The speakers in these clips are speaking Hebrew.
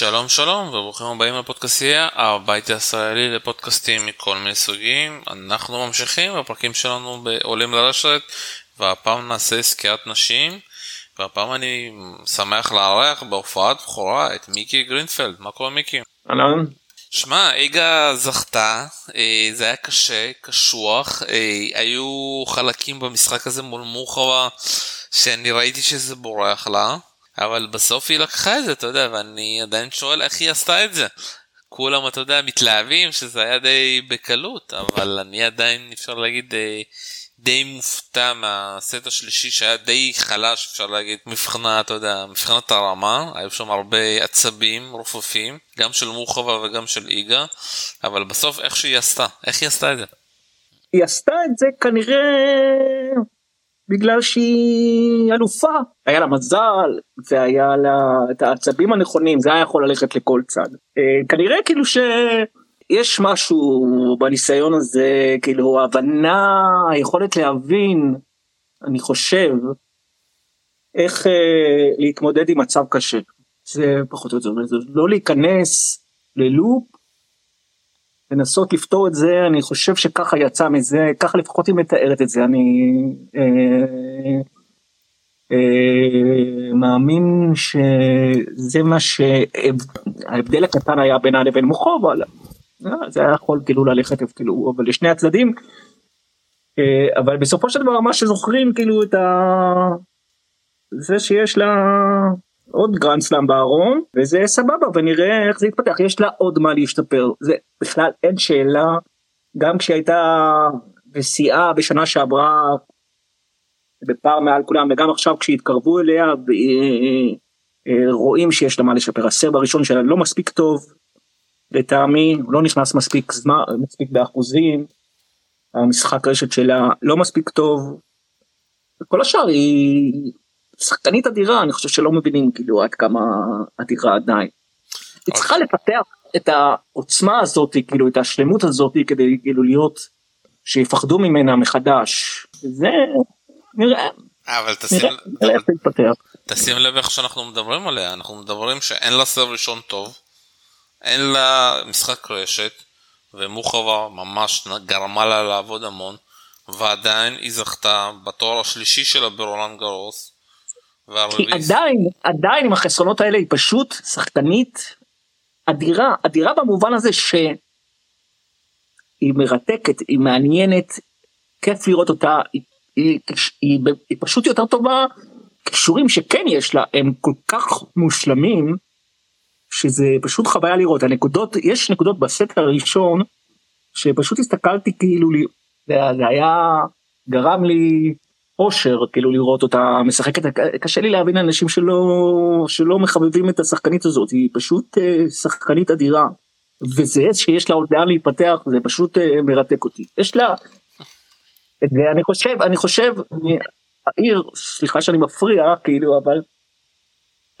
שלום שלום וברוכים הבאים לפודקאסטייה, הבית הישראלי לפודקאסטים מכל מיני סוגים. אנחנו ממשיכים בפרקים שלנו בעולים לרשת והפעם נעשה סקירת נשים והפעם אני שמח לארח בהופעת בכורה את מיקי גרינפלד. מה קורה מיקי? אהלן. שמע, איגה זכתה, אה, זה היה קשה, קשוח, אה, היו חלקים במשחק הזה מול מורחבה שאני ראיתי שזה בורח לה. אבל בסוף היא לקחה את זה, אתה יודע, ואני עדיין שואל איך היא עשתה את זה. כולם, אתה יודע, מתלהבים שזה היה די בקלות, אבל אני עדיין, אפשר להגיד, די, די מופתע מהסט השלישי שהיה די חלש, אפשר להגיד, מבחינה, אתה יודע, מבחינת הרמה, היו שם הרבה עצבים רופפים, גם של מורחבה וגם של איגה, אבל בסוף איך שהיא עשתה, איך היא עשתה את זה? היא עשתה את זה כנראה בגלל שהיא אלופה. היה לה מזל והיה לה את העצבים הנכונים זה היה יכול ללכת לכל צד. אה, כנראה כאילו שיש משהו בניסיון הזה כאילו הבנה היכולת להבין אני חושב איך אה, להתמודד עם מצב קשה. זה פחות או יותר לא להיכנס ללופ לנסות לפתור את זה אני חושב שככה יצא מזה ככה לפחות היא מתארת את זה. אני אה, אה, מאמין שזה מה שההבדל הקטן היה בינה לבין מוחו אבל אה, זה היה יכול כאילו ללכת כאילו אבל לשני הצדדים אה, אבל בסופו של דבר מה שזוכרים כאילו את ה... זה שיש לה עוד גרנד סלאם בארון וזה סבבה ונראה איך זה יתפתח. יש לה עוד מה להשתפר. זה בכלל אין שאלה. גם כשהייתה בשיאה בשנה שעברה בפער מעל כולם וגם עכשיו כשהתקרבו אליה אה, רואים שיש לה מה לשפר. ה serve הראשון שלה לא מספיק טוב לטעמי הוא לא נכנס מספיק זמן מספיק באחוזים. המשחק רשת שלה לא מספיק טוב. כל השאר היא שחקנית אדירה אני חושב שלא מבינים כאילו עד כמה אדירה עדיין. היא צריכה לפתח את העוצמה הזאת כאילו את השלמות הזאת כדי כאילו להיות שיפחדו ממנה מחדש זה נראה. אבל תשים, נראה, נראה תשים לב איך שאנחנו מדברים עליה אנחנו מדברים שאין לה סרב ראשון טוב אין לה משחק רשת ומוחבה ממש גרמה לה לעבוד המון ועדיין היא זכתה בתואר השלישי שלה ברולנד גרוס כי עדיין, עדיין עם החסרונות האלה היא פשוט שחקנית אדירה, אדירה במובן הזה שהיא מרתקת, היא מעניינת, כיף לראות אותה, היא, היא, היא, היא, פשוט יותר טובה, כישורים שכן יש לה הם כל כך מושלמים, שזה פשוט חוויה לראות, הנקודות, יש נקודות בסט הראשון, שפשוט הסתכלתי כאילו, זה היה, גרם לי אושר כאילו לראות אותה משחקת קשה לי להבין אנשים שלא שלא מחבבים את השחקנית הזאת היא פשוט אה, שחקנית אדירה. וזה שיש לה עוד לאן להיפתח זה פשוט אה, מרתק אותי יש לה. ואני חושב אני חושב אני, העיר סליחה שאני מפריע כאילו אבל.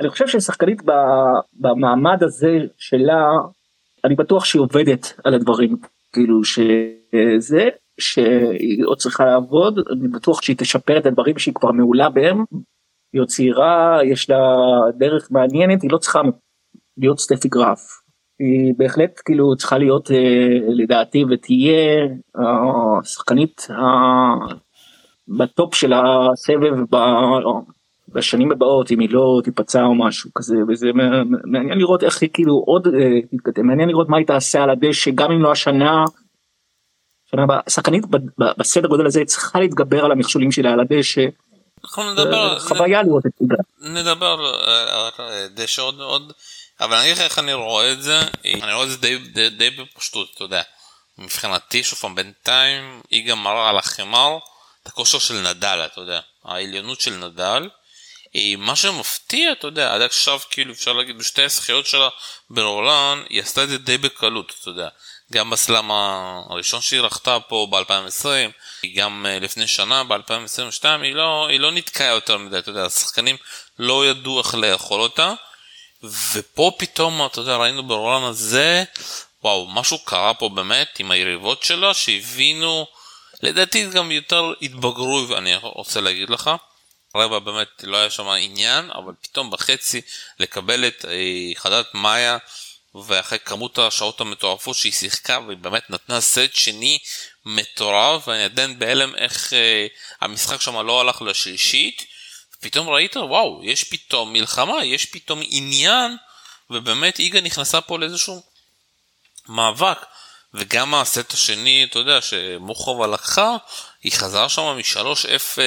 אני חושב ששחקנית במעמד הזה שלה אני בטוח שהיא עובדת על הדברים כאילו שזה שהיא עוד צריכה לעבוד אני בטוח שהיא תשפר את הדברים שהיא כבר מעולה בהם. היא עוד צעירה יש לה דרך מעניינת היא לא צריכה להיות סטפי גרף. היא בהחלט כאילו צריכה להיות אה, לדעתי ותהיה השחקנית אה, בטופ של הסבב בשנים הבאות אם היא לא תיפצע או משהו כזה וזה מעניין לראות איך היא כאילו עוד אה, מעניין לראות מה היא תעשה על הדשא גם אם לא השנה שחקנית בסדר גודל הזה צריכה להתגבר על המכשולים שלה על הדשא. אנחנו נדבר חוויה לראות את זה. נדבר על דשא עוד עוד אבל אני אגיד לך איך אני רואה את זה אני רואה את זה די, די, די בפשטות אתה יודע. מבחינתי שוב פעם בינתיים היא גם מראה על החמר את הכושר של נדל אתה יודע העליונות של נדל. מה שמפתיע אתה יודע עד עכשיו כאילו אפשר להגיד בשתי הזכיות שלה ברולן היא עשתה את זה די בקלות אתה יודע. גם בסלאם הראשון שהיא רחתה פה ב-2020, גם אה, לפני שנה ב-2022, היא לא, היא לא נתקעה יותר מדי, אתה יודע, השחקנים לא ידעו איך לאכול אותה, ופה פתאום, אתה יודע, ראינו ברולן הזה, וואו, משהו קרה פה באמת עם היריבות שלה, שהבינו, לדעתי גם יותר התבגרו, אני רוצה להגיד לך, רבע באמת לא היה שם עניין, אבל פתאום בחצי לקבל את אה, חדת מאיה ואחרי כמות השעות המטורפות שהיא שיחקה והיא באמת נתנה סט שני מטורף ואני עדיין בהלם איך אה, המשחק שם לא הלך לשלישית. פתאום ראית וואו יש פתאום מלחמה יש פתאום עניין ובאמת איגה נכנסה פה לאיזשהו מאבק וגם הסט השני אתה יודע שמוחובה לקחה היא חזרה שם מ-3-0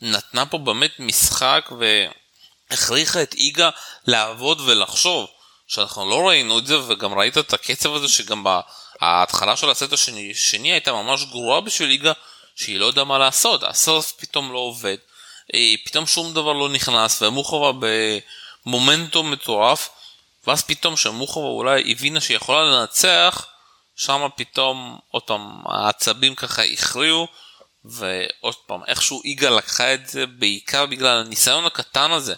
נתנה פה באמת משחק והכריחה את איגה לעבוד ולחשוב שאנחנו לא ראינו את זה וגם ראית את הקצב הזה שגם ההתחלה של הסט השני, השני הייתה ממש גרועה בשביל ליגה שהיא לא יודעה מה לעשות, הסרף פתאום לא עובד, אה, פתאום שום דבר לא נכנס ומוחובה במומנטום מטורף ואז פתאום שמוחובה אולי הבינה שהיא יכולה לנצח שם פתאום עוד פעם העצבים ככה הכריעו ועוד פעם איכשהו איגה לקחה את זה בעיקר בגלל הניסיון הקטן הזה.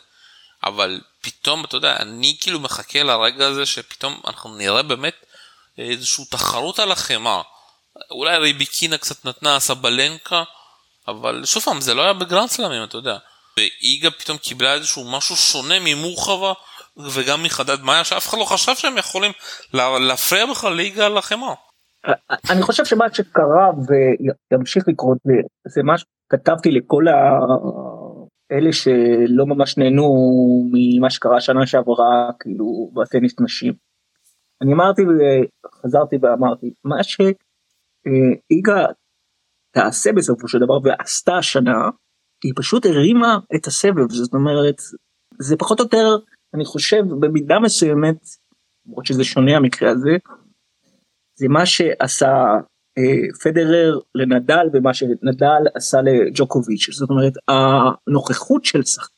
אבל פתאום אתה יודע אני כאילו מחכה לרגע הזה שפתאום אנחנו נראה באמת איזושהי תחרות על החמאה. אולי ריביקינה קצת נתנה סבלנקה, אבל שוב פעם, זה לא היה בגרנד סלאמים, אתה יודע. ואיגה פתאום קיבלה איזשהו משהו שונה ממורחבה וגם מחדד מאיה, שאף אחד לא חשב שהם יכולים להפריע בכלל ליגה על החמאה. אני חושב שמה שקרה וימשיך לקרות זה מה שכתבתי לכל האלה שלא ממש נהנו ממה שקרה שנה שעברה כאילו בטניס נשים. אני אמרתי וחזרתי ואמרתי מה שאיגה תעשה בסופו של דבר ועשתה השנה היא פשוט הרימה את הסבב זאת אומרת זה פחות או יותר אני חושב במידה מסוימת למרות שזה שונה המקרה הזה זה מה שעשה אה, פדרר לנדל ומה שנדל עשה לג'וקוביץ' זאת אומרת הנוכחות של שחקן,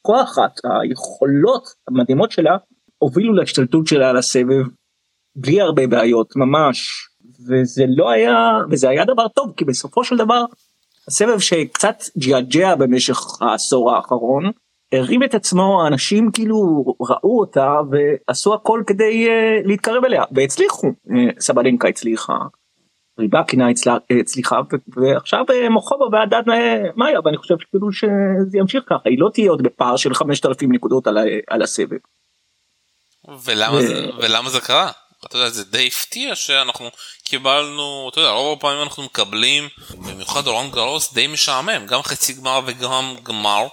הכוח היכולות המדהימות שלה הובילו להשתלטות שלה על הסבב בלי הרבה בעיות ממש. וזה לא היה וזה היה דבר טוב כי בסופו של דבר הסבב שקצת ג'עג'ע במשך העשור האחרון הרים את עצמו אנשים כאילו ראו אותה ועשו הכל כדי uh, להתקרב אליה והצליחו. uh, סבלנקה הצליחה ריבקינה הצליחה ועכשיו uh, מוחובה ועדת מאיה ואני חושב כאילו שזה ימשיך ככה היא לא תהיה עוד בפער של 5,000 נקודות על, על הסבב. ולמה, זה, ולמה זה קרה? אתה יודע, זה די הפתיע שאנחנו קיבלנו, אתה יודע, רוב הפעמים אנחנו מקבלים, במיוחד רון גרוס, די משעמם, גם חצי גמר וגם גמר,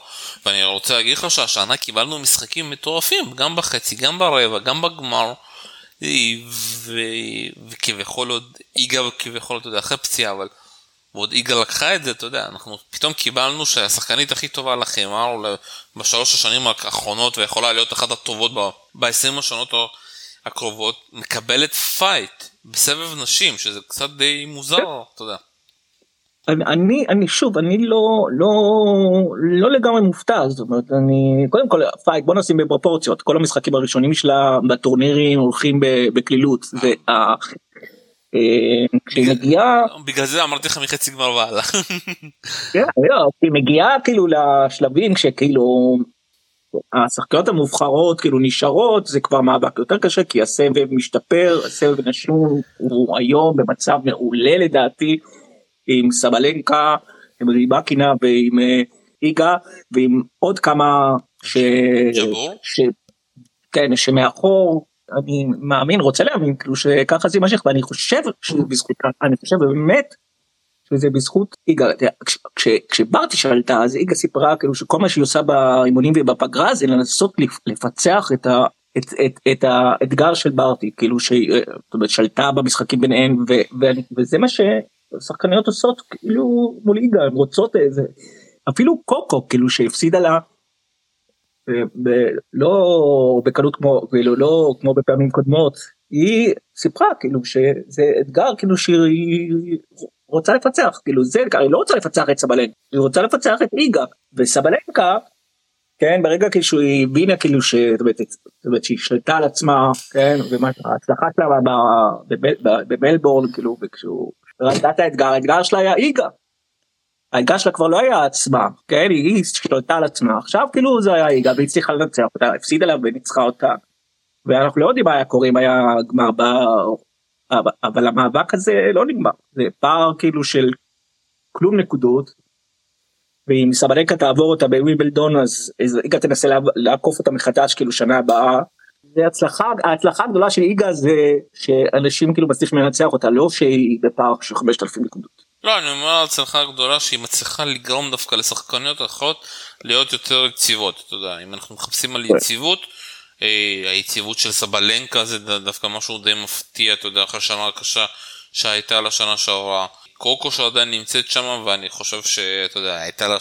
ואני רוצה להגיד לך שהשנה קיבלנו משחקים מטורפים, גם בחצי, גם ברבע, גם בגמר. וכביכול עוד, איגה כביכול, אתה יודע, אחרי פציעה, אבל ועוד איגה לקחה את זה, אתה יודע, אנחנו פתאום קיבלנו שהשחקנית הכי טובה לחמר בשלוש השנים האחרונות ויכולה להיות אחת הטובות ב-20 השנות הקרובות, מקבלת fight בסבב נשים, שזה קצת די מוזר, אתה יודע. אני אני שוב אני לא לא לא לגמרי מופתע זאת אומרת אני קודם כל fight בוא נשים בפרופורציות כל המשחקים הראשונים שלה בטורנירים הולכים בקלילות וה, אה, כשהיא מגיעה בגלל זה אמרתי לך מחצי גמר והלאה. כן, לא, היא מגיעה כאילו לשלבים כשכאילו השחקניות המובחרות כאילו נשארות זה כבר מאבק יותר קשה כי הסבב משתפר הסבב נשים הוא היום במצב מעולה לדעתי עם סבלנקה עם ריבקינה ועם אה, איגה ועם עוד כמה ש... ש... כן שמאחור אני מאמין רוצה להאמין כאילו שככה זה יימשך ואני חושב שזה בזכות אני חושב באמת שזה בזכות איגה כשברטי שאלתה אז איגה סיפרה כאילו שכל מה שהיא עושה באימונים ובפגרה זה לנסות לפצח את ה... את, את, את האתגר של ברטי כאילו שהיא שלטה במשחקים ביניהם ו, ו, וזה מה ששחקניות עושות כאילו מול איגה הן רוצות איזה אפילו קוקו כאילו שהפסידה לה לא בקלות כמו כאילו לא כמו בפעמים קודמות היא סיפרה כאילו שזה אתגר כאילו שהיא רוצה לפצח כאילו זה היא לא רוצה לפצח את סבלנקה היא רוצה לפצח את ליגה וסבלנקה כן ברגע כאילו שהיא הבינה כאילו שהיא שלטה על עצמה כן ומה ההצלחה שלה במלבורן כאילו וכשהוא ראתה את האתגר האתגר שלה היה איגה האתגר שלה כבר לא היה עצמה, כן? היא שלטה על עצמה, עכשיו כאילו זה היה איגה והיא הצליחה לנצח אותה, הפסידה לה וניצחה אותה. ואנחנו לא יודעים מה היה קורה אם היה גמר ב... אבל המאבק הזה לא נגמר, זה פער כאילו של כלום נקודות. ואם סבלנקה תעבור אותה בווימבלדון אז איגה תנסה לעקוף אותה מחדש כאילו שנה הבאה. זה הצלחה ההצלחה הגדולה של איגה זה שאנשים כאילו מצליחים לנצח אותה לא שהיא בפער של 5,000 נקודות. לא, אני אומר הצלחה גדולה שהיא מצליחה לגרום דווקא לשחקניות אחרות להיות יותר יציבות, אתה יודע, אם אנחנו מחפשים על יציבות, אה, היציבות של סבלנקה זה דווקא משהו די מפתיע, אתה יודע, אחרי שנה קשה שהייתה לה שנה שעברה. קוקו שעדיין נמצאת שם, ואני חושב שאתה יודע, הייתה לה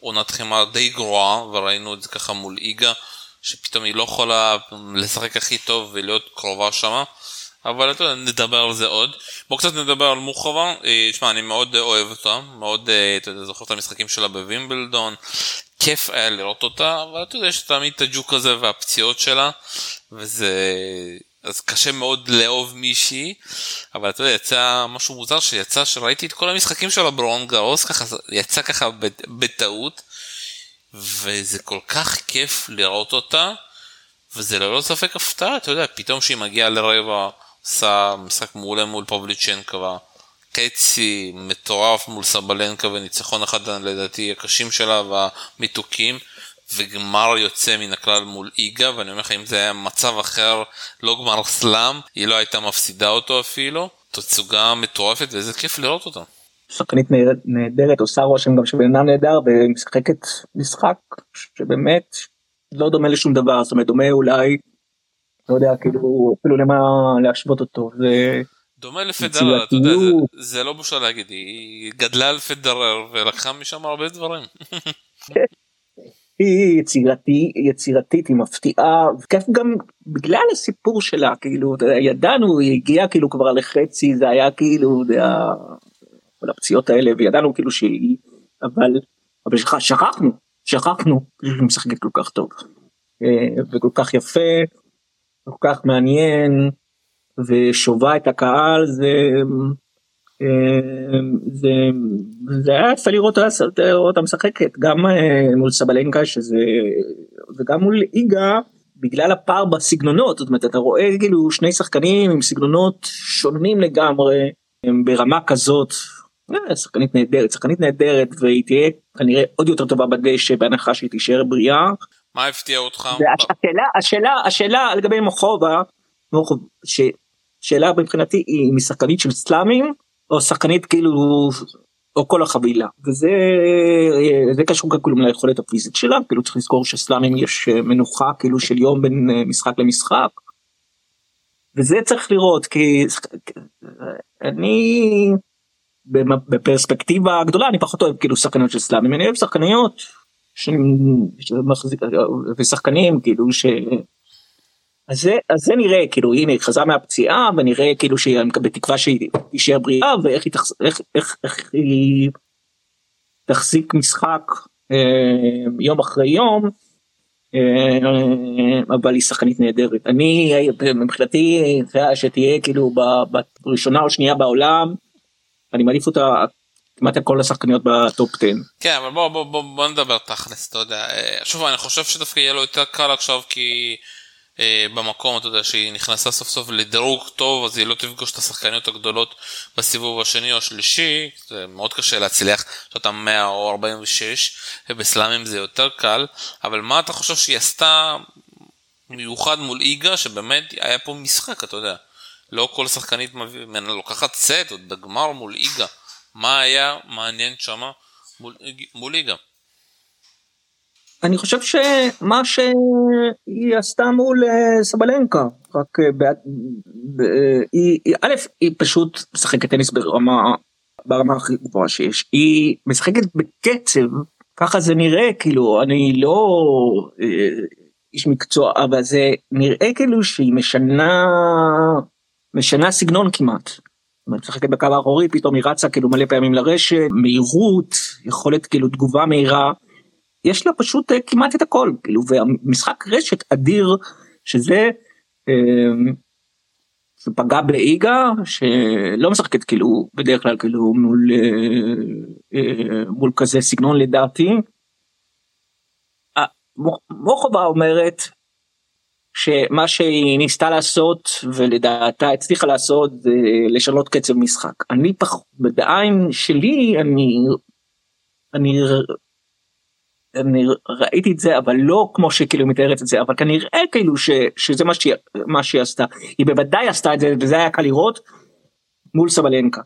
עונת חמר די גרועה, וראינו את זה ככה מול איגה, שפתאום היא לא יכולה לשחק הכי טוב ולהיות קרובה שמה. אבל אתה יודע, נדבר על זה עוד. בוא קצת נדבר על מוחובה. אה, שמע, אני מאוד אה, אוהב אותה, מאוד, אה, אתה יודע, זוכר את המשחקים שלה בווימבלדון. כיף היה לראות אותה, אבל אתה יודע, יש תמיד את הג'וק הזה והפציעות שלה, וזה... אז קשה מאוד לאהוב מישהי, אבל אתה יודע, יצא משהו מוזר שיצא שראיתי את כל המשחקים שלה ברון גרוס, ככה, יצא ככה בט- בטעות, וזה כל כך כיף לראות אותה, וזה ללא ספק הפתעה, אתה יודע, פתאום שהיא מגיעה לרבע, עושה משחק מעולה מול פובליצ'נקה, חצי מטורף מול סבלנקה וניצחון אחד לדעתי הקשים שלה והמיתוקים, וגמר יוצא מן הכלל מול איגה, ואני אומר לך אם זה היה מצב אחר, לא גמר סלאם, היא לא הייתה מפסידה אותו אפילו, תצוגה מטורפת ואיזה כיף לראות אותה. שחקנית נהדרת- עושה רושם גם של בן אדם נהדר ומשחקת משחק שבאמת לא דומה לשום דבר זאת אומרת דומה אולי לא יודע כאילו אפילו למה להשוות אותו זה דומה לפדרר, אתה יודע, זה. זה לא בושה להגיד, היא גדלה על פדרר ולקחה משם הרבה דברים. היא יצירתי, יצירתית, היא מפתיעה, וכיף גם בגלל הסיפור שלה, כאילו, ידענו, היא הגיעה כאילו כבר לחצי, זה היה כאילו, אתה יודע, כל הפציעות האלה, וידענו כאילו שהיא, אבל, אבל שכח, שכחנו, שכחנו, שהיא משחקת כל כך טוב, אה, וכל כך יפה, כל כך מעניין, ושובה את הקהל, זה... אה, זה, זה היה יפה לראות אותה משחקת גם אה, מול סבלנקה שזה וגם מול איגה בגלל הפער בסגנונות זאת אומרת אתה רואה כאילו שני שחקנים עם סגנונות שונים לגמרי הם ברמה כזאת. אה, שחקנית נהדרת שחקנית נהדרת והיא תהיה כנראה עוד יותר טובה בדשא בהנחה שהיא תישאר בריאה. מה הפתיע אותך? והשאלה השאלה השאלה לגבי מוחובה שאלה מבחינתי היא משחקנית של סלאמים או שחקנית כאילו או כל החבילה וזה זה קשור כאילו ליכולת הפיזית שלה כאילו צריך לזכור שסלאמים יש מנוחה כאילו של יום בין אה, משחק למשחק. וזה צריך לראות כי אני בפרספקטיבה גדולה אני פחות אוהב כאילו שחקניות של סלאמים אני אוהב שחקניות שמחזיק- ושחקנים כאילו ש... אז זה, אז זה נראה כאילו הנה היא חזרה מהפציעה ונראה כאילו שהיא בתקווה שהיא תישאר בריאה ואיך היא, תחז... איך, איך, איך היא תחזיק משחק אה, יום אחרי יום אה, אבל היא שחקנית נהדרת. אני מבחינתי שתהיה כאילו בראשונה או שנייה בעולם אני מעדיף אותה כמעט על כל השחקניות בטופ 10. כן, אבל בוא, בוא, בוא, בוא נדבר תכלס, אתה יודע. אה, שוב, אני חושב שדווקא יהיה לו יותר קל עכשיו כי אה, במקום, אתה יודע, שהיא נכנסה סוף סוף לדירוג טוב, אז היא לא תפגוש את השחקניות הגדולות בסיבוב השני או השלישי, זה מאוד קשה להצליח, שאתה 100 או 46, ובסלאמים זה יותר קל, אבל מה אתה חושב שהיא עשתה מיוחד מול איגה, שבאמת היה פה משחק, אתה יודע. לא כל שחקנית לוקחת סט, עוד בגמר מול איגה. מה היה מעניין שמה מול, מול ליגה. אני חושב שמה שהיא עשתה מול אה, סבלנקה רק אה, בעד- ב- אה, היא היא- א' היא פשוט משחקת טניס ברמה ברמה הכי גבוהה שיש היא משחקת בקצב ככה זה נראה כאילו אני לא אה, איש מקצוע אבל זה נראה כאילו שהיא משנה משנה סגנון כמעט. משחקת בקו האחורי פתאום היא רצה כאילו מלא פעמים לרשת מהירות יכולת כאילו תגובה מהירה יש לה פשוט אה, כמעט את הכל כאילו והמשחק רשת אדיר שזה אה, שפגע באיגה שלא משחקת כאילו בדרך כלל כאילו מול אה, אה, מול כזה סגנון לדעתי. מו- מוחובה אומרת שמה שהיא ניסתה לעשות ולדעתה הצליחה לעשות זה לשנות קצב משחק אני פחות בעין שלי אני אני אני ראיתי את זה אבל לא כמו שכאילו מתארת את זה אבל כנראה כאילו ש, שזה מה שהיא, מה שהיא עשתה היא בוודאי עשתה את זה וזה היה קל לראות מול סבלנקה.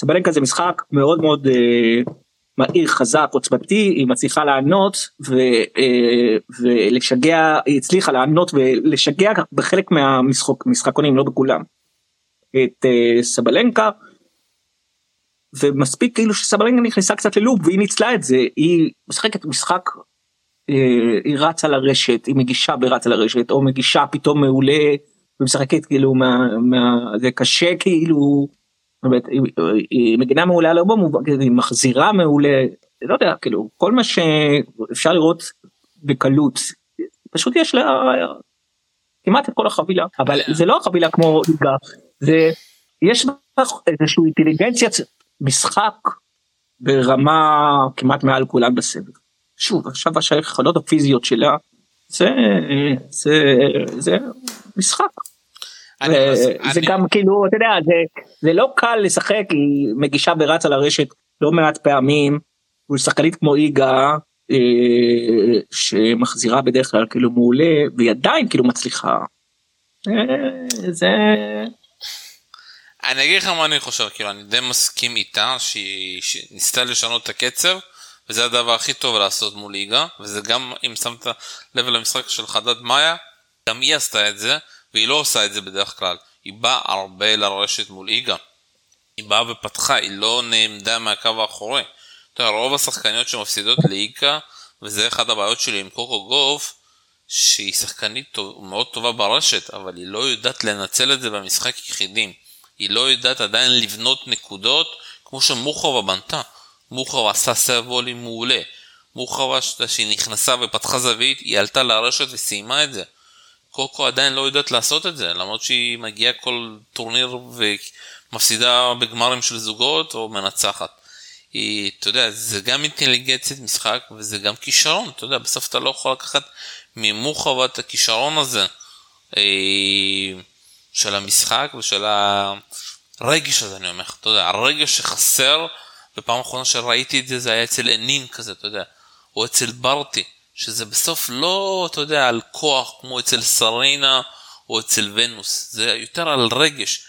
סבלנקה זה משחק מאוד מאוד אה, מהיר חזק עוצמתי היא מצליחה לענות ו, אה, ולשגע היא הצליחה לענות ולשגע בחלק מהמשחקונים לא בכולם את אה, סבלנקה. ומספיק כאילו שסבלנקה נכנסה קצת ללופ והיא ניצלה את זה היא משחקת משחק אה, היא רצה לרשת היא מגישה ברצה לרשת או מגישה פתאום מעולה ומשחקת כאילו מה, מה זה קשה כאילו היא, היא מגינה מעולה על הרבה מובן, היא מחזירה מעולה, לא יודע, כאילו, כל מה שאפשר לראות בקלות, פשוט יש לה כמעט את כל החבילה, אבל זה לא החבילה כמו זה, יש איזושהי אינטליגנציית משחק ברמה כמעט מעל כולם בסבב. שוב, עכשיו היכולות הפיזיות שלה, זה, זה, זה משחק. זה גם כאילו אתה יודע זה זה לא קל לשחק היא מגישה ורצה לרשת לא מעט פעמים. שחקנית כמו איגה אה, שמחזירה בדרך כלל כאילו מעולה והיא עדיין כאילו מצליחה. אה, זה. אני אגיד לך מה אני חושב כאילו אני די מסכים איתה שהיא ניסתה לשנות את הקצב וזה הדבר הכי טוב לעשות מול ליגה וזה גם אם שמת לב למשחק של חדד מאיה גם היא עשתה את זה והיא לא עושה את זה בדרך כלל. היא באה הרבה לרשת מול איגה. היא באה ופתחה, היא לא נעמדה מהקו האחורי. אתה יודע, רוב השחקניות שמפסידות לאיגה, וזה אחד הבעיות שלי עם קוקו גוף, שהיא שחקנית טוב, מאוד טובה ברשת, אבל היא לא יודעת לנצל את זה במשחק יחידים. היא לא יודעת עדיין לבנות נקודות כמו שמוחרבה בנתה. מוחרבה עשה סרבולים מעולה. מוחרבה שהיא נכנסה ופתחה זווית, היא עלתה לרשת וסיימה את זה. קוקו עדיין לא יודעת לעשות את זה, למרות שהיא מגיעה כל טורניר ומפסידה בגמרים של זוגות או מנצחת. היא, אתה יודע, זה גם אינטליגנציית משחק וזה גם כישרון, אתה יודע, בסוף אתה לא יכול לקחת ממוחו את הכישרון הזה אה, של המשחק ושל הרגש הזה, אני אומר לך, אתה יודע, הרגש שחסר, בפעם האחרונה שראיתי את זה, זה היה אצל אנין כזה, אתה יודע, או אצל ברטי. שזה בסוף לא, אתה יודע, על כוח כמו אצל סרינה או אצל ונוס, זה יותר על רגש.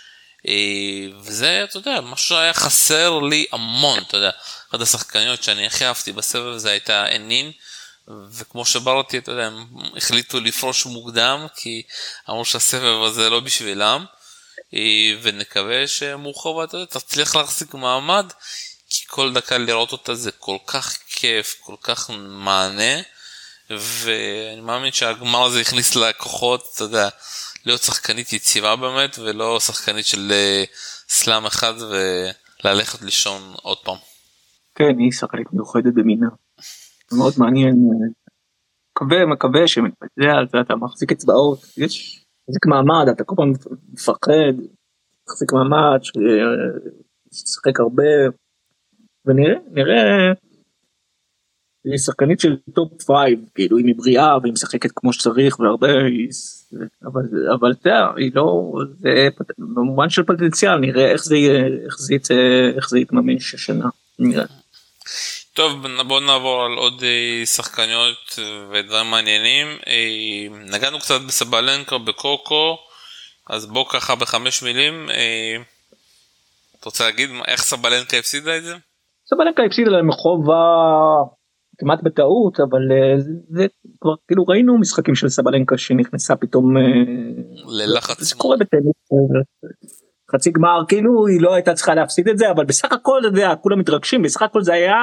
אה, וזה, אתה יודע, משהו שהיה חסר לי המון, אתה יודע, אחת השחקניות שאני הכי אהבתי בסבב זה הייתה אנין, וכמו שברתי, אתה יודע, הם החליטו לפרוש מוקדם, כי אמרו שהסבב הזה לא בשבילם, אה, ונקווה שמורחבה, אתה יודע, תצליח להחזיק מעמד, כי כל דקה לראות אותה זה כל כך כיף, כל כך מענה. ואני מאמין שהגמר הזה הכניס לקוחות, אתה יודע, להיות שחקנית יציבה באמת, ולא שחקנית של אה, סלאם אחד וללכת לישון עוד פעם. כן, היא שחקנית מיוחדת במינה. מאוד מעניין. מקווה, מקווה שאתה מחזיק אצבעות, יש מחזיק מעמד, אתה כל פעם מפחד, מחזיק מעמד, ששחק הרבה, ונראה, נראה. היא שחקנית של top five כאילו אם היא בריאה והיא משחקת כמו שצריך והרבה אבל אבל אתה יודע היא לא זה במובן של פוטנציאל נראה איך זה יהיה איך זה איך זה יתממש השנה נראה. טוב בוא נעבור על עוד אה, שחקניות ודברים מעניינים אה, נגענו קצת בסבלנקה בקוקו אז בוא ככה בחמש מילים אה, אתה רוצה להגיד איך סבלנקה הפסידה את זה? סבלנקה הפסידה להם חובה כמעט בטעות אבל אה, זה כבר כאילו ראינו משחקים של סבלנקה שנכנסה פתאום אה, ללחץ זה קורה בטניס אה, חצי גמר כאילו היא לא הייתה צריכה להפסיד את זה אבל בסך הכל אתה יודע כולם מתרגשים בסך הכל זה היה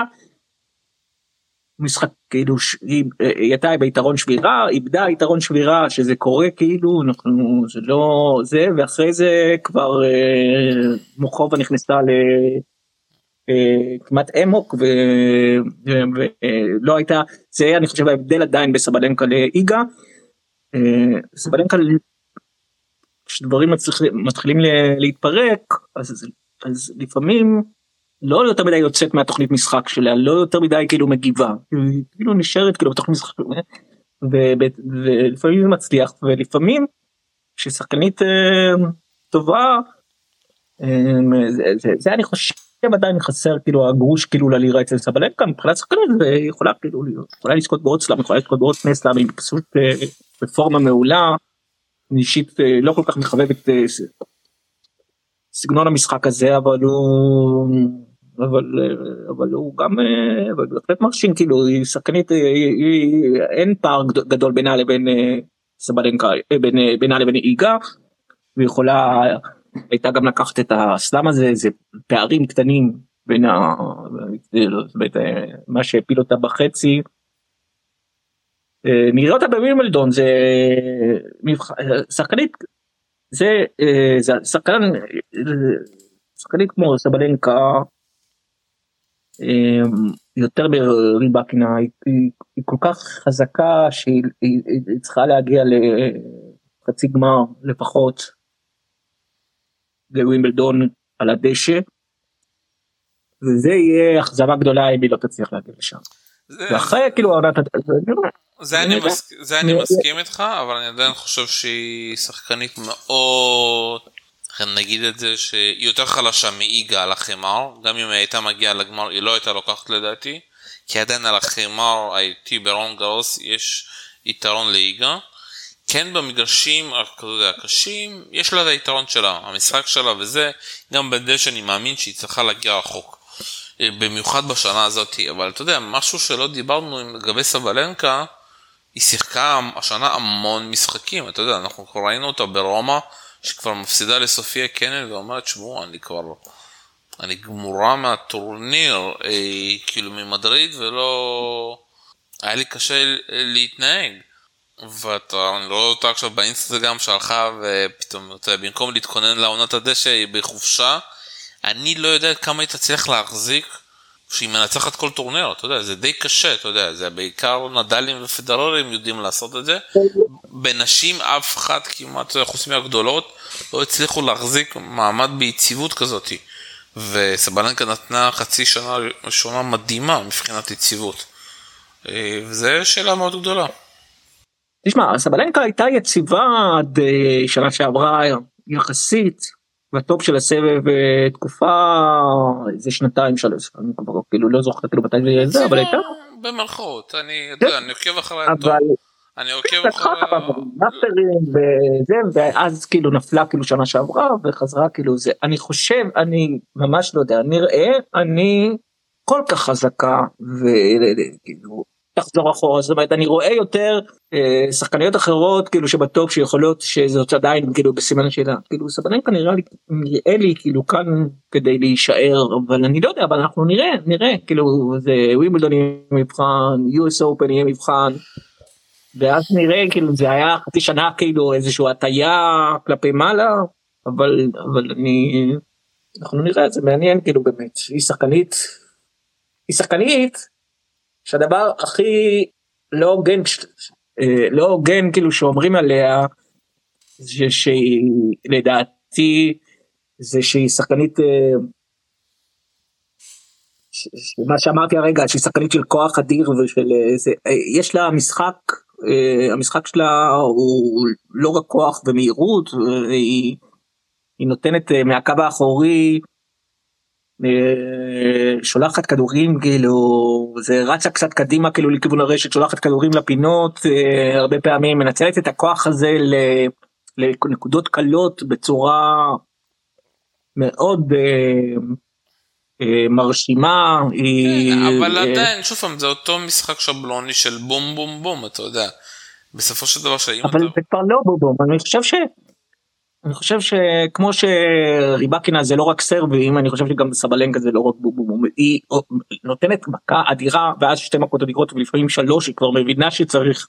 משחק כאילו היא, היא הייתה ביתרון שבירה איבדה יתרון שבירה שזה קורה כאילו אנחנו זה לא זה ואחרי זה כבר אה, מוחובה נכנסה ל... אה, כמעט אמוק ולא הייתה זה אני חושב ההבדל עדיין בסבלנקה לאיגה. אה, סבלנקה כשדברים מתחילים להתפרק אז, לפעמים לא יותר מדי יוצאת מהתוכנית משחק שלה לא יותר מדי כאילו מגיבה כאילו נשארת כאילו בתוכנית משחק ולפעמים זה מצליח ולפעמים כששחקנית אה, טובה זה, אני חושב עדיין חסר כאילו הגרוש כאילו ללירה אצל סבלנקה מבחינת שחקנים זה יכולה כאילו יכולה לזכות בעוד סלאם יכולה לזכות בעוד שני סלאמים פשוט אה, רפורמה מעולה. אני אישית אה, לא כל כך מחבב את אה, סגנון המשחק הזה אבל הוא אבל אבל הוא גם אבל בהחלט מרשים כאילו היא שחקנית אין פער גדול בינה לבין סבלנקה בינה לבין איגה. ויכולה הייתה גם לקחת את הסלאם הזה זה פערים קטנים בין ה... מה שהפיל אותה בחצי. אה, נראה אותה בווימלדון זה שחקנית זה זה שחקן שחקנית כמו סבלנקה אה, יותר מריבקינה היא, היא כל כך חזקה שהיא צריכה להגיע לחצי גמר לפחות לווימבלדון על הדשא. וזה יהיה אכזבה גדולה אם היא לא תצליח להגיע לשם. ואחרי כאילו העונת זה אני, מס... זה אני מסכים איתך אבל אני עדיין חושב שהיא שחקנית מאוד נגיד את זה שהיא יותר חלשה מאיגה על החמר גם אם היא הייתה מגיעה לגמר היא לא הייתה לוקחת לדעתי כי עדיין על החמר האיטי ברון גרוס יש יתרון לאיגה כן במגרשים הקשים יש לה את היתרון שלה, המשחק שלה וזה, גם בדשא אני מאמין שהיא צריכה להגיע רחוק. אה, במיוחד בשנה הזאת, אבל אתה יודע, משהו שלא דיברנו לגבי סבלנקה, היא שיחקה השנה המון משחקים, אתה יודע, אנחנו כבר ראינו אותה ברומא, שכבר מפסידה לסופיה קנל ואומרת, שמעו, אני כבר, אני גמורה מהטורניר, אה, כאילו ממדריד, ולא, היה לי קשה להתנהג. ואתה, אני רואה אותה עכשיו באינסטגרם שהלכה ופתאום, אתה יודע, במקום להתכונן לעונת הדשא היא בחופשה, אני לא יודע כמה היא תצליח להחזיק שהיא מנצחת כל טורניר, אתה יודע, זה די קשה, אתה יודע, זה בעיקר נדלים ופדררים יודעים לעשות את זה. בנשים אף אחד כמעט, חוץ מהגדולות, לא הצליחו להחזיק מעמד ביציבות כזאת. וסבלנקה נתנה חצי שנה ראשונה מדהימה מבחינת יציבות. אה, וזו שאלה מאוד גדולה. תשמע, סבלנקה הייתה יציבה עד אה, שנה שעברה יחסית בטופ של הסבב אה, תקופה איזה שנתיים שלוש אני כבר כאילו לא זוכר כאילו מתי זה זה אבל הייתה. במרכאות אני יודע אני עוקב אחרי אבל אני עוקב אחרי וזה ואז כאילו נפלה כאילו שנה שעברה וחזרה כאילו זה. אני חושב אני ממש לא יודע נראה אני כל כך חזקה וכאילו תחזור אחורה. זאת אומרת אני רואה יותר אה, שחקניות אחרות כאילו שבטופ שיכולות שזאת עדיין כאילו בסימן השאלה כאילו סבננקה נראה לי נראה לי כאילו כאן כדי להישאר אבל אני לא יודע אבל אנחנו נראה נראה. כאילו זה ווימבלדון יהיה מבחן US Open יהיה מבחן. ואז נראה כאילו זה היה חצי שנה כאילו איזשהו הטיה כלפי מעלה אבל אבל אני אנחנו נראה את זה מעניין כאילו באמת. היא שחקנית היא שחקנית שהדבר הכי לא הוגן אה, לא הוגן כאילו שאומרים עליה זה שהיא לדעתי זה שהיא שחקנית אה, מה שאמרתי הרגע שהיא שחקנית של כוח אדיר ושל אה, זה יש לה משחק המשחק שלה הוא לא רק כוח ומהירות היא, היא נותנת מהקו האחורי שולחת כדורים כאילו זה רצה קצת קדימה כאילו לכיוון הרשת שולחת כדורים לפינות אה, הרבה פעמים מנצלת את הכוח הזה לנקודות קלות בצורה מאוד אה, מרשימה. כן, אבל עדיין שוב פעם זה אותו משחק שבלוני של בום בום בום אתה יודע. בסופו של דבר שאם אבל זה כבר לא בום בום אני חושב ש... אני חושב שכמו שריבקינה זה לא רק סרבים אני חושב שגם סבלנקה זה לא רק בובום היא נותנת מכה אדירה ואז שתי מכות אדירות ולפעמים שלוש היא כבר מבינה שצריך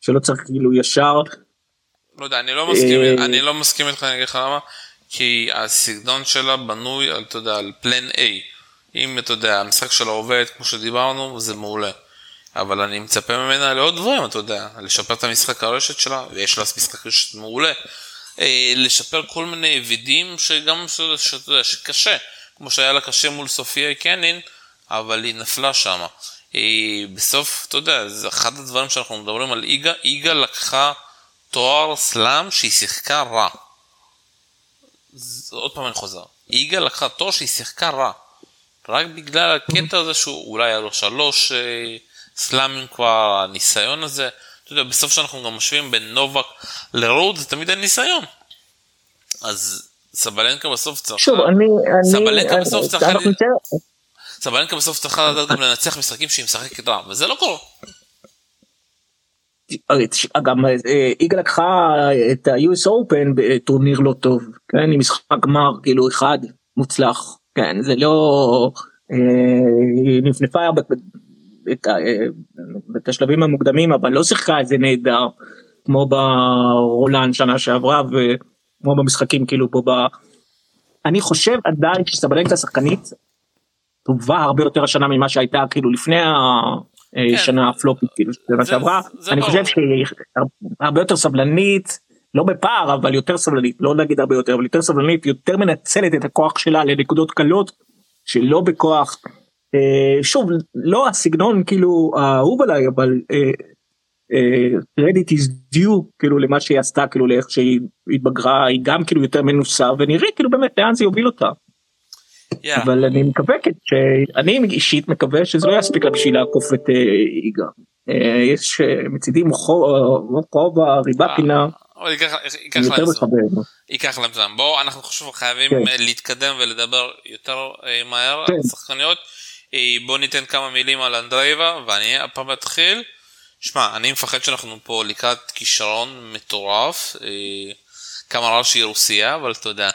שלא צריך כאילו ישר. לא יודע אני לא מסכים אה, אני לא מסכים איתך אני אגיד לך למה כי הסגנון שלה בנוי על אתה יודע על פלן A אם אתה יודע המשחק שלה עובד כמו שדיברנו זה מעולה. אבל אני מצפה ממנה לעוד דברים אתה יודע לשפר את המשחק הרשת שלה ויש לה משחק רשת מעולה. אה, לשפר כל מיני וידים שגם שאתה יודע שקשה, כמו שהיה לה קשה מול סופיה קנין, אבל היא נפלה שם. אה, בסוף, אתה יודע, זה אחד הדברים שאנחנו מדברים על איגה, איגה לקחה תואר סלאם שהיא שיחקה רע. עוד פעם אני חוזר, יגאל לקחה תור שהיא שיחקה רע. רק בגלל הקטע הזה שהוא אולי היה לו שלוש אה, סלאמים כבר, הניסיון הזה. אתה יודע, בסוף שאנחנו גם משווים בין נובק לרוד, זה תמיד הניסיון. אז סבלנקה בסוף צריכה... שוב, אני... סבלנקה בסוף צריכה... סבלנקה בסוף צריכה לדעת גם לנצח משחקים שהיא משחקת רע, וזה לא קורה. גם איגה לקחה את ה-US Open בטורניר לא טוב, כן, עם משחק גמר כאילו אחד מוצלח, כן, זה לא, היא נפנפה את השלבים המוקדמים אבל לא שיחקה איזה נהדר כמו ברולן שנה שעברה וכמו במשחקים כאילו פה ב... אני חושב עדיין שסבלנקה שחקנית טובה הרבה יותר השנה ממה שהייתה כאילו לפני השנה כן. הפלופית כאילו שנה שעברה. אני חושב שהיא הרבה יותר סבלנית לא בפער אבל יותר סבלנית לא נגיד הרבה יותר אבל יותר סבלנית יותר מנצלת את הכוח שלה לנקודות קלות שלא בכוח. אה, שוב לא הסגנון כאילו האהוב עליי אבל קרדיט איז דיו כאילו למה שהיא עשתה כאילו לאיך שהיא התבגרה היא גם כאילו יותר מנוסה ונראה כאילו באמת לאן זה יוביל אותה. Yeah. אבל אני מקווה שאני אישית מקווה שזה לא יספיק לה בשביל לעקוף את איגה. אה, יש אה, מצידי רחוב הריבה פינה. ייקח להם זמן בואו אנחנו חושבים חייבים כן. להתקדם ולדבר יותר מהר על כן. שחקניות. אה, בוא ניתן כמה מילים על אנדרייבה ואני הפעם אתחיל. שמע, אני מפחד שאנחנו פה לקראת כישרון מטורף. אה, כמה רע שהיא רוסיה, אבל אתה יודע.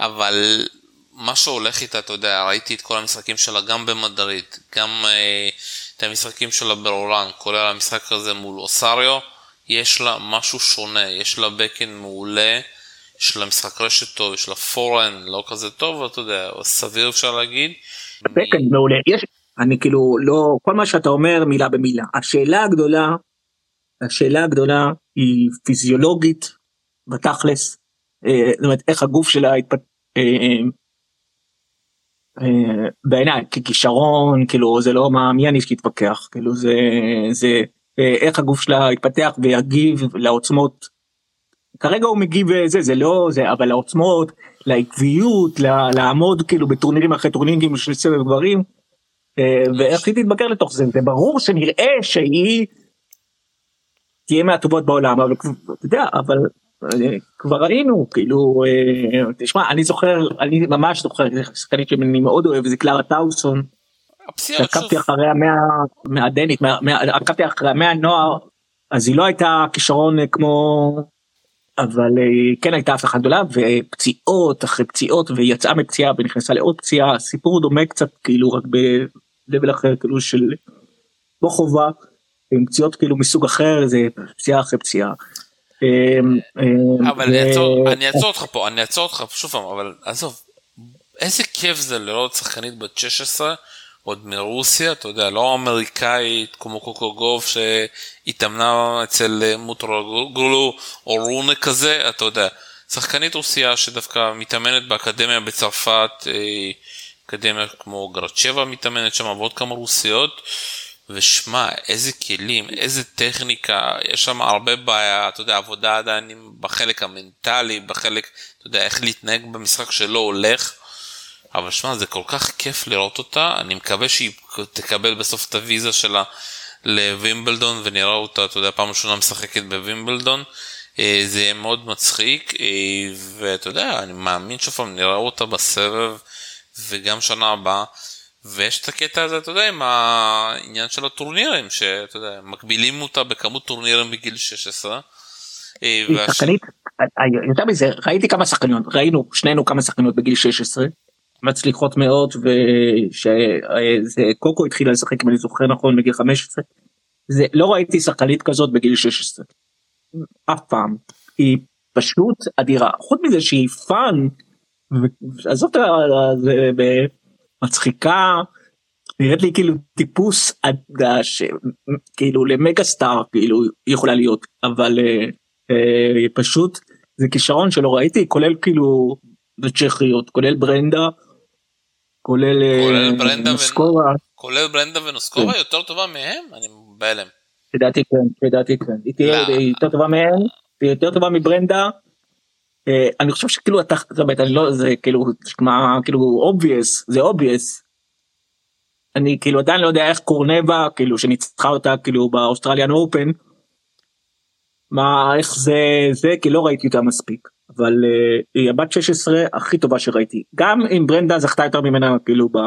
אבל מה שהולך איתה, אתה יודע, ראיתי את כל המשחקים שלה גם במדריד, גם אה, את המשחקים שלה ברולן, כולל המשחק הזה מול אוסריו. יש לה משהו שונה, יש לה בקן מעולה, יש לה משחק רשת טוב, יש לה פורן לא כזה טוב, אתה יודע, סביר אפשר להגיד. בקן מעולה יש אני כאילו לא כל מה שאתה אומר מילה במילה השאלה הגדולה השאלה הגדולה היא פיזיולוגית בתכלס אה, זאת אומרת איך הגוף שלה התפתח. אה, אה, בעיניי ככישרון כאילו זה לא מה מי אני שיתווכח כאילו זה זה איך הגוף שלה יתפתח ויגיב לעוצמות. כרגע הוא מגיב זה זה לא זה אבל לעוצמות לעקביות לעמוד כאילו בטורנירים אחרי טורנירים של סבב גברים אה, ואיך היא תתבגר לתוך זה זה ברור שנראה שהיא תהיה מהטובות בעולם אבל אתה יודע אבל אה, כבר ראינו כאילו אה, תשמע אני זוכר אני ממש זוכר שחקנית שאני מאוד אוהב זה קלרה טאוסון. עקבתי אחריה מהדנית עקבתי אחריה מהנוער אז היא לא הייתה כישרון כמו אבל אה, כן הייתה הבטחה גדולה ופציעות אחרי פציעות ויצאה מפציעה ונכנסה לעוד פציעה סיפור דומה קצת כאילו רק בלבל אחר כאילו של לא חובה עם פציעות כאילו מסוג אחר זה פציעה אחרי פציעה. אמ, אמ, אבל אני אעצור אותך פה אני אעצור אותך שוב פעם אבל עזוב איזה כיף זה לראות שחקנית בת 16 עוד מרוסיה, אתה יודע, לא אמריקאית כמו קוקו גוף שהתאמנה אצל מוטרוגולו או רונה כזה, אתה יודע, שחקנית רוסיה שדווקא מתאמנת באקדמיה בצרפת, אה, אקדמיה כמו גרצ'בה מתאמנת שם ועוד כמה רוסיות. ושמע, איזה כלים, איזה טכניקה, יש שם הרבה בעיה, אתה יודע, עבודה עדיין בחלק המנטלי, בחלק, אתה יודע, איך להתנהג במשחק שלא הולך. אבל שמע, זה כל כך כיף לראות אותה, אני מקווה שהיא תקבל בסוף את הוויזה שלה לווימבלדון ונראה אותה, אתה יודע, פעם ראשונה משחקת בווימבלדון. אה, זה יהיה מאוד מצחיק, אה, ואתה יודע, אני מאמין שוב פעם נראה אותה בסבב, וגם שנה הבאה. ויש את הקטע הזה, אתה יודע, עם העניין של הטורנירים, שאתה יודע, מגבילים אותה בכמות טורנירים בגיל 16. אה, שחקנית, יותר מזה, ראיתי כמה שחקניות, ראינו שנינו כמה שחקניות בגיל 16, מצליחות מאוד ושזה קוקו התחילה לשחק אם אני זוכר נכון בגיל 15 זה לא ראיתי שחקנית כזאת בגיל 16 אף פעם. היא פשוט אדירה. חוץ מזה שהיא fun עזוב את זה מצחיקה נראית לי כאילו טיפוס עדה שכאילו ל mega star כאילו יכולה להיות. אבל אה, אה, פשוט זה כישרון שלא ראיתי כולל כאילו צ'כיות כולל ברנדה כולל אה, נוסקובה. כולל ברנדה ונוסקובה כן. יותר טובה מהם? אני בהלם. לדעתי כן, לדעתי כן. היא תהיה יותר טובה מהם, היא יותר טובה מברנדה. אה, אני חושב שכאילו אתה, זאת אומרת, אני לא, זה כאילו, מה, כאילו, obvious, זה obvious. אני כאילו עדיין לא יודע איך קורנבה, כאילו, שניצחה אותה כאילו באוסטרליאן אופן, מה, איך זה, זה, כי לא ראיתי אותה מספיק. אבל uh, היא הבת 16 הכי טובה שראיתי. גם אם ברנדה זכתה יותר ממנה, כאילו, ב...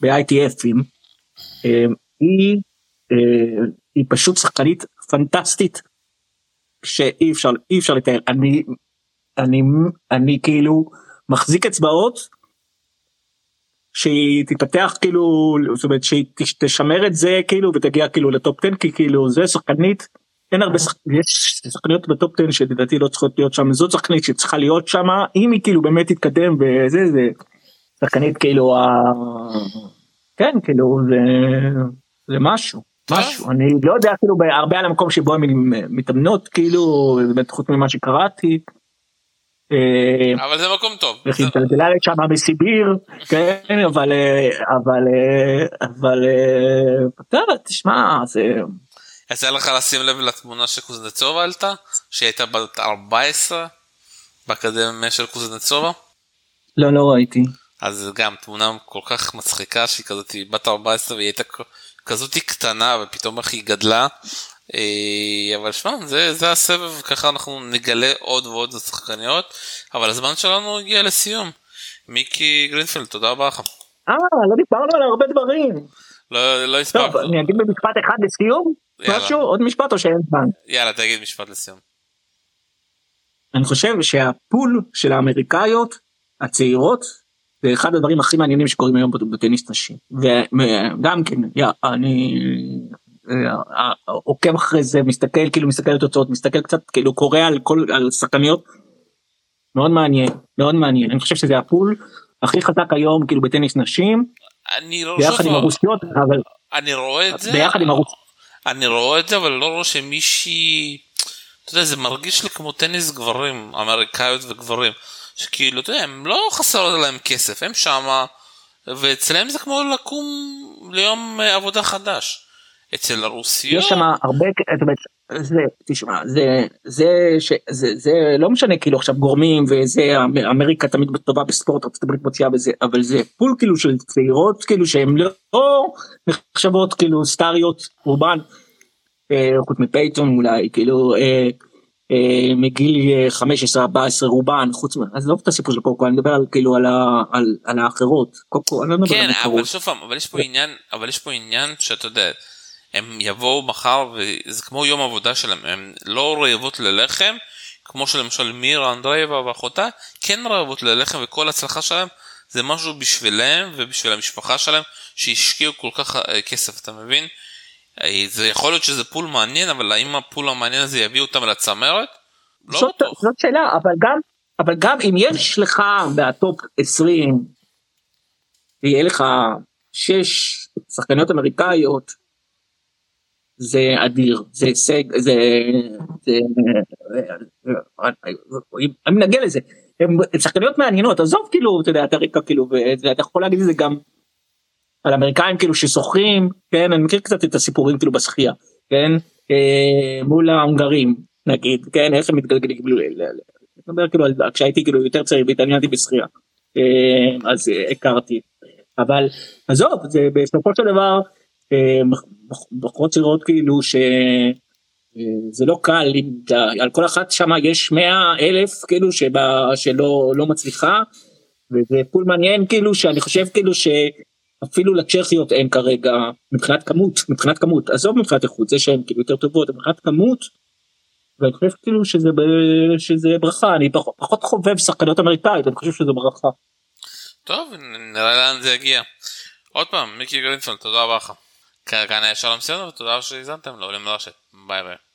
ב-ITFים, uh, היא, uh, היא פשוט שחקנית פנטסטית. שאי אפשר אי אפשר לתאר אני אני אני כאילו מחזיק אצבעות שהיא תתפתח כאילו זאת אומרת שהיא תשמר את זה כאילו ותגיע כאילו לטופ 10 כי כאילו זה שחקנית אין הרבה שחקניות יש שחקניות בטופ 10 שלדעתי לא צריכות להיות שם זאת שחקנית שצריכה להיות שם אם היא כאילו באמת תתקדם וזה זה שחקנית כאילו ה... כן כאילו זה, זה משהו. משהו אני לא יודע אפילו הרבה על המקום שבו הם מתאמנות כאילו באמת חוץ ממה שקראתי. אה, אבל זה מקום טוב. וכי התגלגלה לשם מסיביר כן אבל אה, אבל אה, אבל תשמע זה. יצא לך לשים לב לתמונה שקוזנצובה עלתה שהיא הייתה בת 14 באקדמיה של קוזנצובה? לא לא ראיתי. אז גם תמונה כל כך מצחיקה שהיא כזאת בת 14 והיא הייתה כזאת קטנה ופתאום איך היא גדלה. אה, אבל שמע זה, זה הסבב ככה אנחנו נגלה עוד ועוד שחקניות אבל הזמן שלנו הגיע לסיום. מיקי גרינפלד תודה רבה לך. אה לא דיברנו על הרבה דברים. לא, לא הספקנו. טוב אני אגיד במשפט אחד לסיום משהו עוד משפט או שאין זמן. יאללה תגיד משפט לסיום. אני חושב שהפול של האמריקאיות הצעירות זה אחד הדברים הכי מעניינים שקורים היום בטניס נשים וגם כן יא, אני אה, עוקב אחרי זה מסתכל כאילו מסתכל על תוצאות מסתכל קצת כאילו קורא על כל על שחקניות. מאוד מעניין מאוד מעניין אני חושב שזה הפול הכי חזק היום כאילו בטניס נשים. אני לא ביחד עם הרוסיות אבל אני רואה את זה ביחד עם הרוסיות. אני רואה את זה אבל לא רואה שמישהי. אתה יודע זה מרגיש לי כמו טניס גברים אמריקאיות וגברים. שכאילו, אתה יודע, הם לא חסר להם כסף, הם שמה, ואצלם זה כמו לקום ליום אה, עבודה חדש. אצל הרוסיות... יש שם הרבה, זאת אומרת, זה, תשמע, זה, זה, ש, זה, זה לא משנה כאילו עכשיו גורמים וזה, אמריקה תמיד טובה בספורט, ארצות הברית מוציאה בזה, אבל זה פול כאילו של צעירות כאילו שהן לא נחשבות כאילו סטאריות רובן, חוץ מפייתון אולי, כאילו, אה, אה, מגיל 15 14 רובן חוץ מזה עזוב את הסיפור של קוקו אני מדבר על כאילו על, על, על האחרות קוקו אני לא מדבר כן, על האחרות. אבל שוב פעם אבל יש פה עניין אבל יש פה עניין שאתה יודע הם יבואו מחר וזה כמו יום עבודה שלהם הם לא רעבות ללחם כמו שלמשל מירה אנדרייבה ואחותה כן רעבות ללחם וכל הצלחה שלהם זה משהו בשבילם ובשביל המשפחה שלהם שהשקיעו כל כך אה, כסף אתה מבין. אה, זה יכול להיות שזה pool מעניין אבל האם ה pool המעניין הזה יביא אותם לצמרת? לא זאת, בטוח. זאת שאלה אבל גם אבל גם אם יש לך ב top 20 יהיה לך 6 שחקניות אמריקאיות זה אדיר זה הישג זה זה אני נגיע לזה הם שחקניות מעניינות עזוב כאילו אתה יודע את הרקע כאילו ואתה יכול להגיד את זה גם על אמריקאים כאילו ששוחים כן אני מכיר קצת את הסיפורים כאילו בשחייה כן אה, מול ההונגרים נגיד כן איך הם מתגלגלים כאילו לדבר כאילו על כשהייתי כאילו יותר צעיר והתעניינתי בשחייה אה, אז אה, הכרתי. אבל עזוב זה בסופו של דבר אה, בחורות צעירות כאילו ש... אה, זה לא קל על כל אחת שם יש 100 אלף כאילו שבא, שלא לא מצליחה וזה פול מעניין כאילו שאני חושב כאילו ש... אפילו לצ'כיות אין כרגע מבחינת כמות מבחינת כמות עזוב מבחינת איכות זה שהן כאילו יותר טובות מבחינת כמות. ואני חושב כאילו שזה שזה ברכה אני פחות, פחות חובב שחקניות אמריקאית אני חושב שזה ברכה. טוב נראה לאן זה יגיע. עוד פעם מיקי גרינפלד תודה רבה לך. כאן היה שלום סדר ותודה שהאזנתם לעולים לרשת ביי ביי.